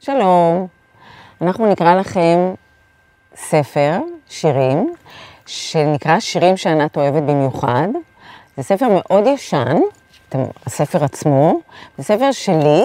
שלום. אנחנו נקרא לכם ספר, שירים, שנקרא שירים שענת אוהבת במיוחד. זה ספר מאוד ישן, הספר עצמו, זה ספר שלי,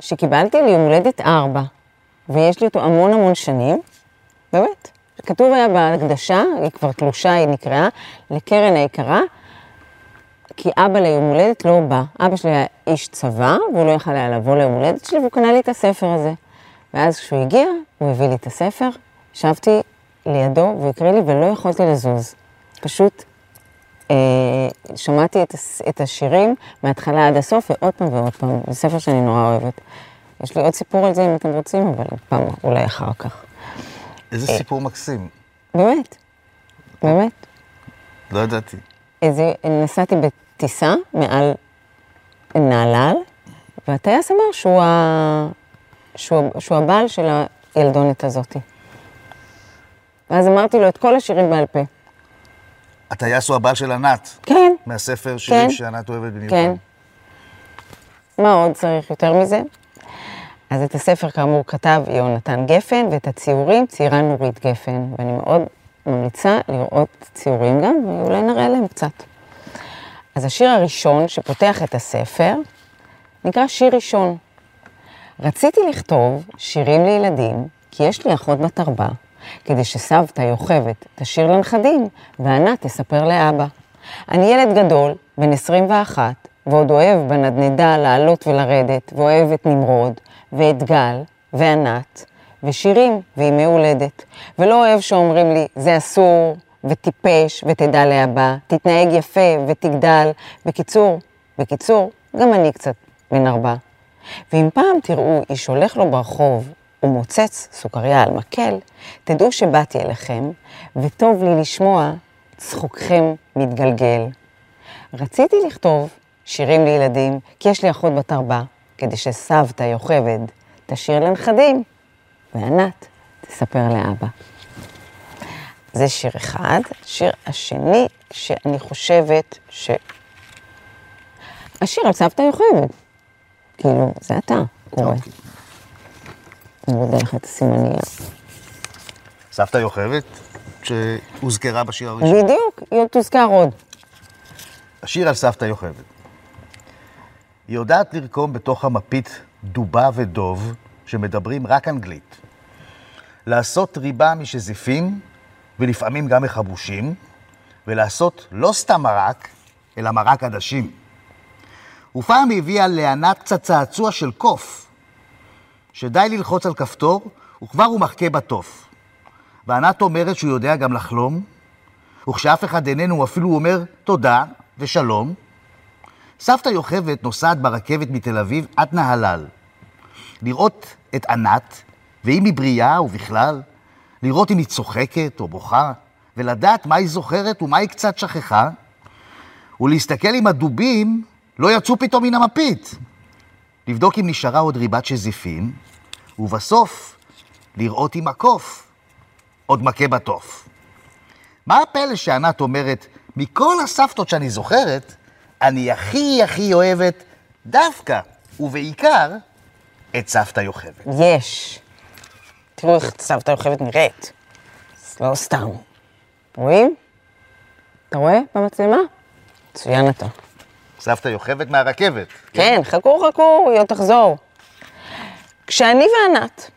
שקיבלתי ליום הולדת ארבע, ויש לי אותו המון המון שנים, באמת. כתוב היה בהקדשה, היא כבר תלושה, היא נקראה, לקרן היקרה, כי אבא ליום הולדת לא בא. אבא שלי היה איש צבא, והוא לא יכל היה לבוא ליום הולדת שלי, והוא קנה לי את הספר הזה. ואז כשהוא הגיע, הוא הביא לי את הספר, ישבתי לידו, והוא הקריא לי, ולא יכולתי לזוז. פשוט אה, שמעתי את, את השירים מההתחלה עד הסוף, ועוד פעם ועוד פעם. זה ספר שאני נורא אוהבת. יש לי עוד סיפור על זה אם אתם רוצים, אבל פעם, אולי אחר כך. איזה אה, סיפור מקסים. באמת, באמת. לא ידעתי. איזה, נסעתי בטיסה מעל נהלל, והטייס אמר שהוא, ה... שהוא, שהוא הבעל של הילדונת הזאתי. ואז אמרתי לו את כל השירים בעל פה. הטייס הוא הבעל של ענת. כן. מהספר שירים כן. שענת אוהבת במיוחד. כן. מה עוד צריך יותר מזה? אז את הספר, כאמור, כתב יונתן גפן, ואת הציורים ציירה נורית גפן, ואני מאוד ממליצה לראות ציורים גם, ואולי נראה להם קצת. אז השיר הראשון שפותח את הספר נקרא שיר ראשון. רציתי לכתוב שירים לילדים, כי יש לי אחות בת ארבע, כדי שסבתא יוכבת תשאיר לנכדים, וענת תספר לאבא. אני ילד גדול, בן 21, ועוד אוהב בנדנדה לעלות ולרדת, ואוהב את נמרוד, ואת גל, וענת, ושירים, וימי הולדת. ולא אוהב שאומרים לי, זה אסור, וטיפש, ותדע להבא, תתנהג יפה, ותגדל. בקיצור, בקיצור, גם אני קצת בן ארבע. ואם פעם תראו איש הולך לו ברחוב ומוצץ סוכריה על מקל, תדעו שבאתי אליכם, וטוב לי לשמוע צחוקכם מתגלגל. רציתי לכתוב שירים לילדים, כי יש לי אחות בת ארבע, כדי שסבתא יוכבד תשאיר לנכדים, וענת תספר לאבא. זה שיר אחד. שיר השני, שאני חושבת ש... השיר על סבתא יוכבד. כאילו, זה אתה קורא. אני מודה לך את הסימניה. סבתא יוכבד, שהוזכרה בשיר הראשון. בדיוק, היא עוד תוזכר עוד. השיר על סבתא יוכבד. היא יודעת לרקום בתוך המפית דובה ודוב, שמדברים רק אנגלית. לעשות ריבה משזיפים, ולפעמים גם מחבושים, ולעשות לא סתם מרק, אלא מרק עדשים. ופעם הביאה לענת קצת צעצוע של קוף, שדי ללחוץ על כפתור, וכבר הוא מחכה בתוף. וענת אומרת שהוא יודע גם לחלום, וכשאף אחד איננו אפילו אומר תודה ושלום. סבתא יוכבת נוסעת ברכבת מתל אביב עד נהלל. לראות את ענת, ואם היא בריאה ובכלל, לראות אם היא צוחקת או בוכה, ולדעת מה היא זוכרת ומה היא קצת שכחה, ולהסתכל אם הדובים לא יצאו פתאום מן המפית. לבדוק אם נשארה עוד ריבת שזיפים, ובסוף לראות אם הקוף עוד מכה בתוף. מה הפלא שענת אומרת, מכל הסבתות שאני זוכרת, אני הכי הכי אוהבת דווקא, ובעיקר, את סבתא יוכבד. יש. תראו איך סבתא יוכבד נראית. זה לא סתם. רואים? אתה רואה במצלמה? מצוין אתה. סבתא יוכבד מהרכבת. כן, חכו חכו, היא עוד תחזור. כשאני וענת,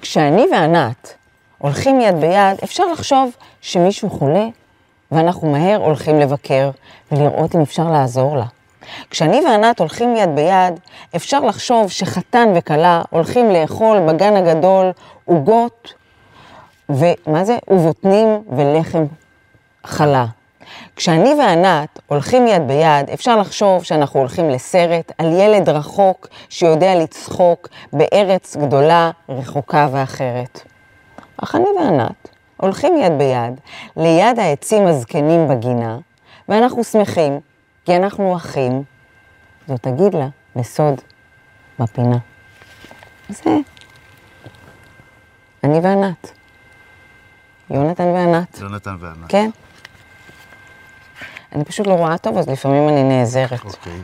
כשאני וענת הולכים יד ביד, אפשר לחשוב שמישהו חולה, ואנחנו מהר הולכים לבקר ולראות אם אפשר לעזור לה. כשאני וענת הולכים יד ביד, אפשר לחשוב שחתן וכלה הולכים לאכול בגן הגדול עוגות, ומה זה? ובוטנים ולחם חלה. כשאני וענת הולכים יד ביד, אפשר לחשוב שאנחנו הולכים לסרט על ילד רחוק שיודע לצחוק בארץ גדולה, רחוקה ואחרת. אך אני וענת הולכים יד ביד ליד העצים הזקנים בגינה, ואנחנו שמחים, כי אנחנו אחים. זאת תגיד לה בסוד בפינה. זה אני וענת. יונתן וענת. יונתן וענת. כן. אני פשוט לא רואה טוב, אז לפעמים אני נעזרת. אוקיי.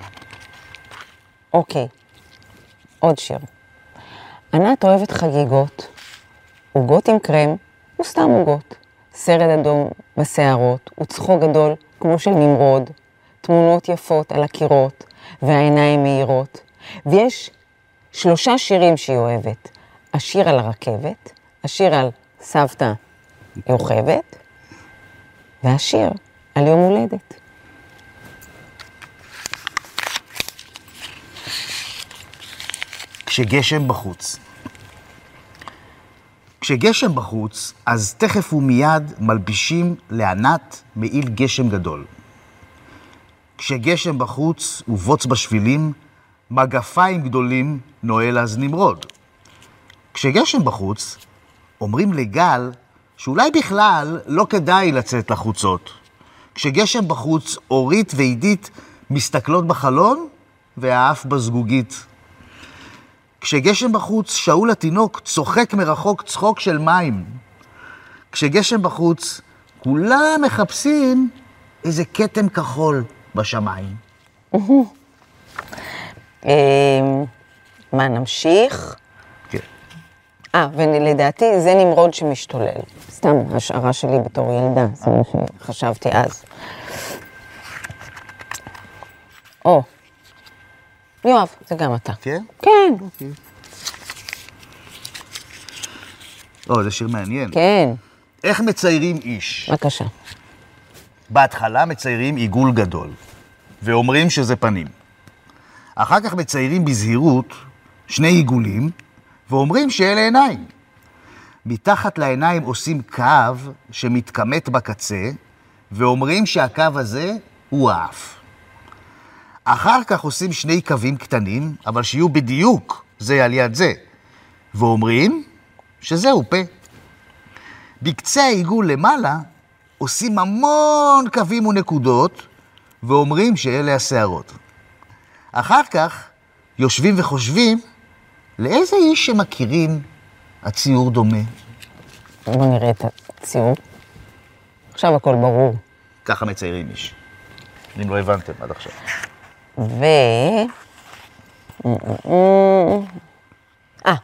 אוקיי, עוד שיר. ענת אוהבת חגיגות, עוגות עם קרם וסתם עוגות, סרט אדום בשערות וצחוק גדול כמו של נמרוד, תמונות יפות על הקירות והעיניים מהירות, ויש שלושה שירים שהיא אוהבת, השיר על הרכבת, השיר על סבתא יוכבת, והשיר על יום הולדת. כשגשם בחוץ. כשגשם בחוץ, אז תכף ומיד מלבישים לענת מעיל גשם גדול. כשגשם בחוץ ובוץ בשבילים, מגפיים גדולים נועל אז נמרוד. כשגשם בחוץ, אומרים לגל שאולי בכלל לא כדאי לצאת לחוצות. כשגשם בחוץ, אורית ועידית מסתכלות בחלון והאף בזגוגית. כשגשם בחוץ, שאול התינוק צוחק מרחוק צחוק של מים. כשגשם בחוץ, כולם מחפשים איזה כתם כחול בשמיים. אמ, מה, נמשיך? כן. אה, ולדעתי זה נמרוד שמשתולל. סתם השערה שלי בתור ילדה, זה מה שחשבתי אז. או, יואב, זה גם אתה. כן? כן, או, זה שיר מעניין. כן, איך מציירים איש? בבקשה. בהתחלה מציירים עיגול גדול, ואומרים שזה פנים. אחר כך מציירים בזהירות שני עיגולים, ואומרים שאלה עיניים. מתחת לעיניים עושים קו שמתכמת בקצה, ואומרים שהקו הזה הוא האף. אחר כך עושים שני קווים קטנים, אבל שיהיו בדיוק זה על יד זה, ואומרים שזהו פה. בקצה העיגול למעלה עושים המון קווים ונקודות, ואומרים שאלה השערות. אחר כך יושבים וחושבים לאיזה איש שמכירים הציור דומה. בואו נראה את הציור. עכשיו הכל ברור. ככה מציירים איש. אם לא הבנתם עד עכשיו. ו... אה.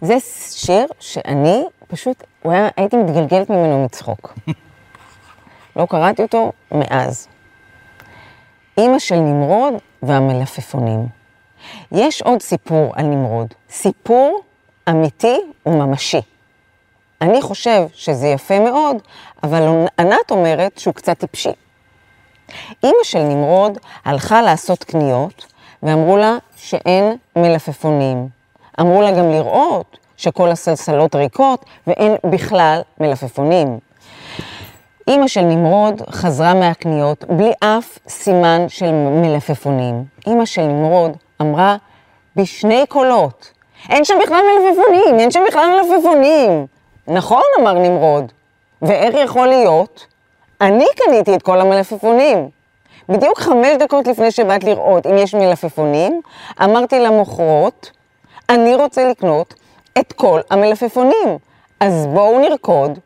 זה שיר שאני פשוט, היה, הייתי מתגלגלת ממנו מצחוק. לא קראתי אותו מאז. אימא של נמרוד והמלפפונים. יש עוד סיפור על נמרוד, סיפור אמיתי וממשי. אני חושב שזה יפה מאוד, אבל ענת אומרת שהוא קצת טיפשי. אימא של נמרוד הלכה לעשות קניות, ואמרו לה שאין מלפפונים. אמרו לה גם לראות שכל הסלסלות ריקות ואין בכלל מלפפונים. אימא של נמרוד חזרה מהקניות בלי אף סימן של מלפפונים. אימא של נמרוד אמרה בשני קולות, אין שם בכלל מלפפונים, אין שם בכלל מלפפונים. נכון, אמר נמרוד, ואיך יכול להיות? אני קניתי את כל המלפפונים. בדיוק חמש דקות לפני שבאת לראות אם יש מלפפונים, אמרתי למוכרות, אני רוצה לקנות את כל המלפפונים. אז בואו נרקוד,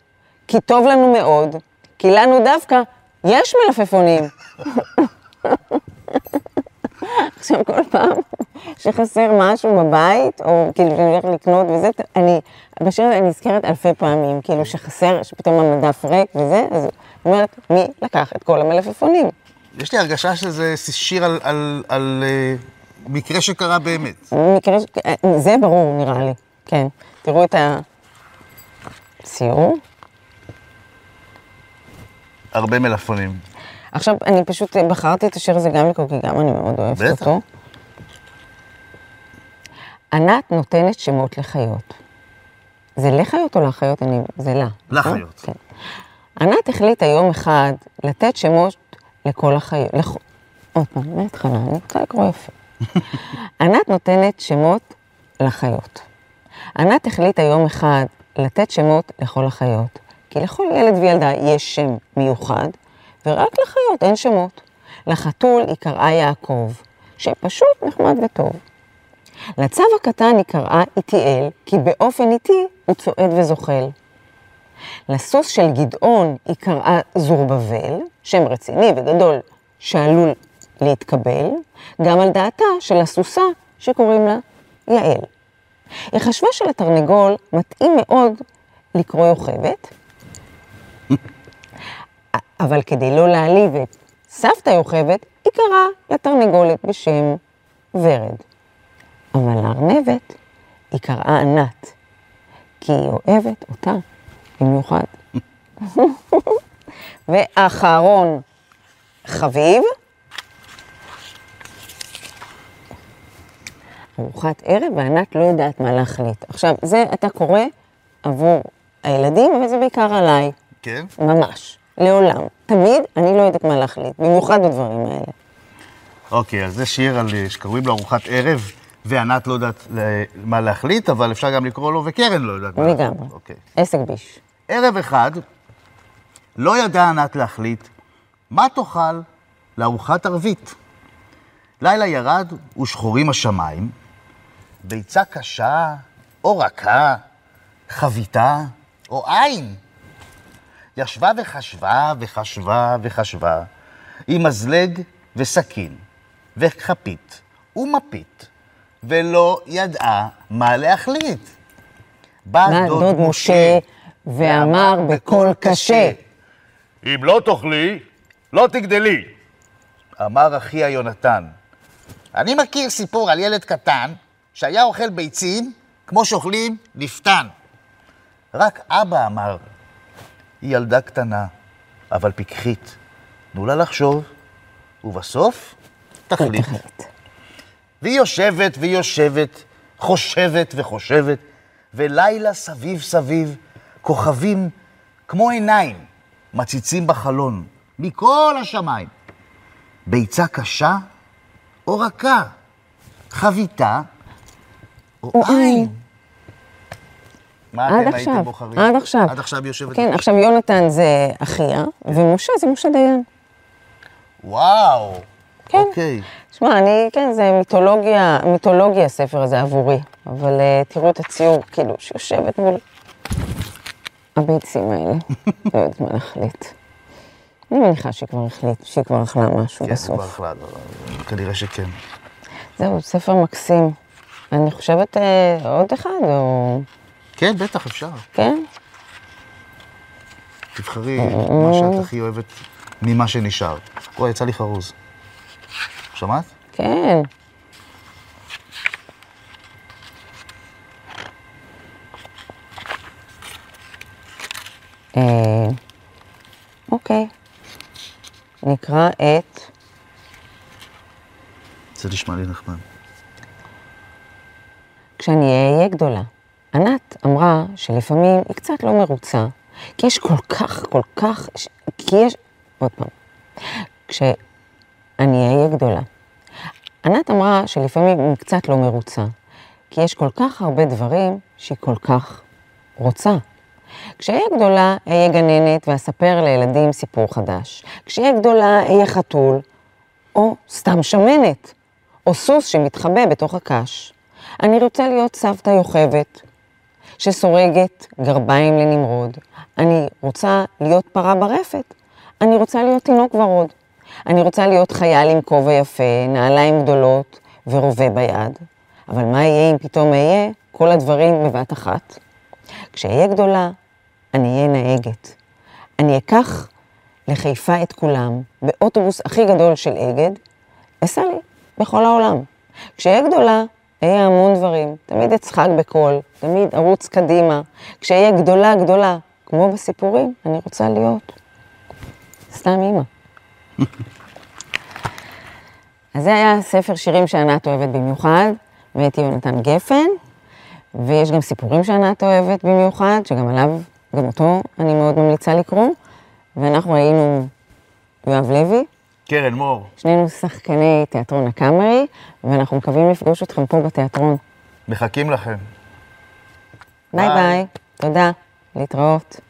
כי טוב לנו מאוד, כי לנו דווקא יש מלפפונים. עכשיו, כל פעם שחסר משהו בבית, או כאילו שאני הולכת לקנות וזה, אני, בשיר הזה אני נזכרת אלפי פעמים, כאילו שחסר, שפתאום המדף ריק וזה, אז אני אומרת, מי לקח את כל המלפפונים? יש לי הרגשה שזה שיר על, על, על uh, מקרה שקרה באמת. מקרה, ש- זה ברור נראה לי, כן. תראו את הציור. הרבה מלפפונים. עכשיו, אני פשוט בחרתי את השיר הזה גם לקרוא, כי גם אני מאוד אוהבת בטח. אותו. ענת נותנת שמות לחיות. זה לחיות או לחיות? אני... זה לה. נכון? לחיות. כן. ענת החליטה יום אחד לתת שמות לכל החיות. לכ... עוד פעם, מההתחלה, אני רוצה לקרוא יפה. ענת נותנת שמות לחיות. ענת החליטה יום אחד לתת שמות לכל החיות, כי לכל ילד וילדה יש שם מיוחד, ורק לחיות אין שמות. לחתול היא קראה יעקב, שפשוט נחמד וטוב. לצב הקטן היא קראה איטיאל, כי באופן איטי הוא צועד וזוחל. לסוס של גדעון היא קראה זורבבל, שם רציני וגדול שעלול להתקבל, גם על דעתה של הסוסה שקוראים לה יעל. היא חשבה שלתרנגול מתאים מאוד לקרוא יוכבת, אבל כדי לא להעליב את סבתא יוכבת, היא קראה לתרנגולת בשם ורד. אבל לארנבת היא קראה ענת, כי היא אוהבת אותה במיוחד. ואחרון חביב, ארוחת ערב, וענת לא יודעת מה להחליט. עכשיו, זה אתה קורא עבור הילדים, אבל זה בעיקר עליי, כן? ממש, לעולם. תמיד אני לא יודעת מה להחליט, במיוחד בדברים האלה. אוקיי, אז זה שיר על, שקוראים לו ארוחת ערב, וענת לא יודעת ל- מה להחליט, אבל אפשר גם לקרוא לו וקרן לא יודעת מה להחליט. לגמרי. אוקיי. עסק ביש. ערב אחד, לא ידעה ענת להחליט מה תאכל לארוחת ערבית. לילה ירד ושחורים השמיים, ביצה קשה או רכה, חביתה או עין. ישבה וחשבה וחשבה וחשבה, עם מזלג וסכין, וכפית ומפית, ולא ידעה מה להחליט. בא בא דוד משה ואמר בקול קשה, אם לא תאכלי, לא תגדלי. אמר אחיה יונתן, אני מכיר סיפור על ילד קטן שהיה אוכל ביצים כמו שאוכלים לפתן. רק אבא אמר, היא ילדה קטנה, אבל פיקחית. תנו לה לחשוב, ובסוף תחליט. והיא יושבת והיא יושבת, חושבת וחושבת, ולילה סביב סביב, כוכבים כמו עיניים מציצים בחלון, מכל השמיים. ביצה קשה או רכה, חביתה או עין. מה אתם הייתם עכשיו, בוחרים? עד עכשיו. עד עכשיו יושבת... כן, עכשיו יונתן זה אחיה, ומשה זה משה דיין. וואו. כן. אוקיי. שמע, אני, כן, זה מיתולוגיה, מיתולוגיה הספר הזה עבורי, אבל uh, תראו את הציור, כאילו, שיושבת מול הביצים האלה, לא יודעת מה להחליט. אני מניחה שהיא כבר החליט, שהיא כבר אכלה משהו כן, זה כבר בסוף. החלט, כנראה שכן. זהו, ספר מקסים. אני חושבת uh, עוד אחד, או... כן, בטח, אפשר. כן? תבחרי מה שאת הכי אוהבת ממה שנשאר. וואי, יצא לי חרוז. שמעת? כן. אה, אוקיי. נקרא את... זה נשמע לי נחמד. כשאני אהיה גדולה. ענת אמרה שלפעמים היא קצת לא מרוצה, כי יש כל כך, כל כך, ש- כי יש... עוד פעם. כשאני אהיה גדולה. ענת אמרה שלפעמים היא קצת לא מרוצה, כי יש כל כך הרבה דברים שהיא כל כך רוצה. כשאהיה גדולה, אהיה גננת ואספר לילדים סיפור חדש. כשאהיה גדולה, אהיה חתול, או סתם שמנת, או סוס שמתחבא בתוך הקש. אני רוצה להיות סבתא יוכבת, שסורגת גרביים לנמרוד. אני רוצה להיות פרה ברפת. אני רוצה להיות תינוק ורוד. אני רוצה להיות חייל עם כובע יפה, נעליים גדולות ורובה ביד. אבל מה יהיה אם פתאום אהיה כל הדברים בבת אחת? כשאהיה גדולה, אני אהיה נהגת. אני אקח לחיפה את כולם באוטובוס הכי גדול של אגד, אסע לי בכל העולם. כשאהיה גדולה, אהיה המון דברים. תמיד אצחק בקול, תמיד ארוץ קדימה. כשאהיה גדולה גדולה, כמו בסיפורים, אני רוצה להיות סתם אימא. אז זה היה ספר שירים שענת אוהבת במיוחד, מאת יונתן גפן, ויש גם סיפורים שענת אוהבת במיוחד, שגם עליו, גם אותו אני מאוד ממליצה לקרוא. ואנחנו היינו יואב לוי, קרן מור. שנינו שחקני תיאטרון הקאמרי, ואנחנו מקווים לפגוש אתכם פה בתיאטרון. מחכים לכם. ביי ביי. ביי, תודה, להתראות.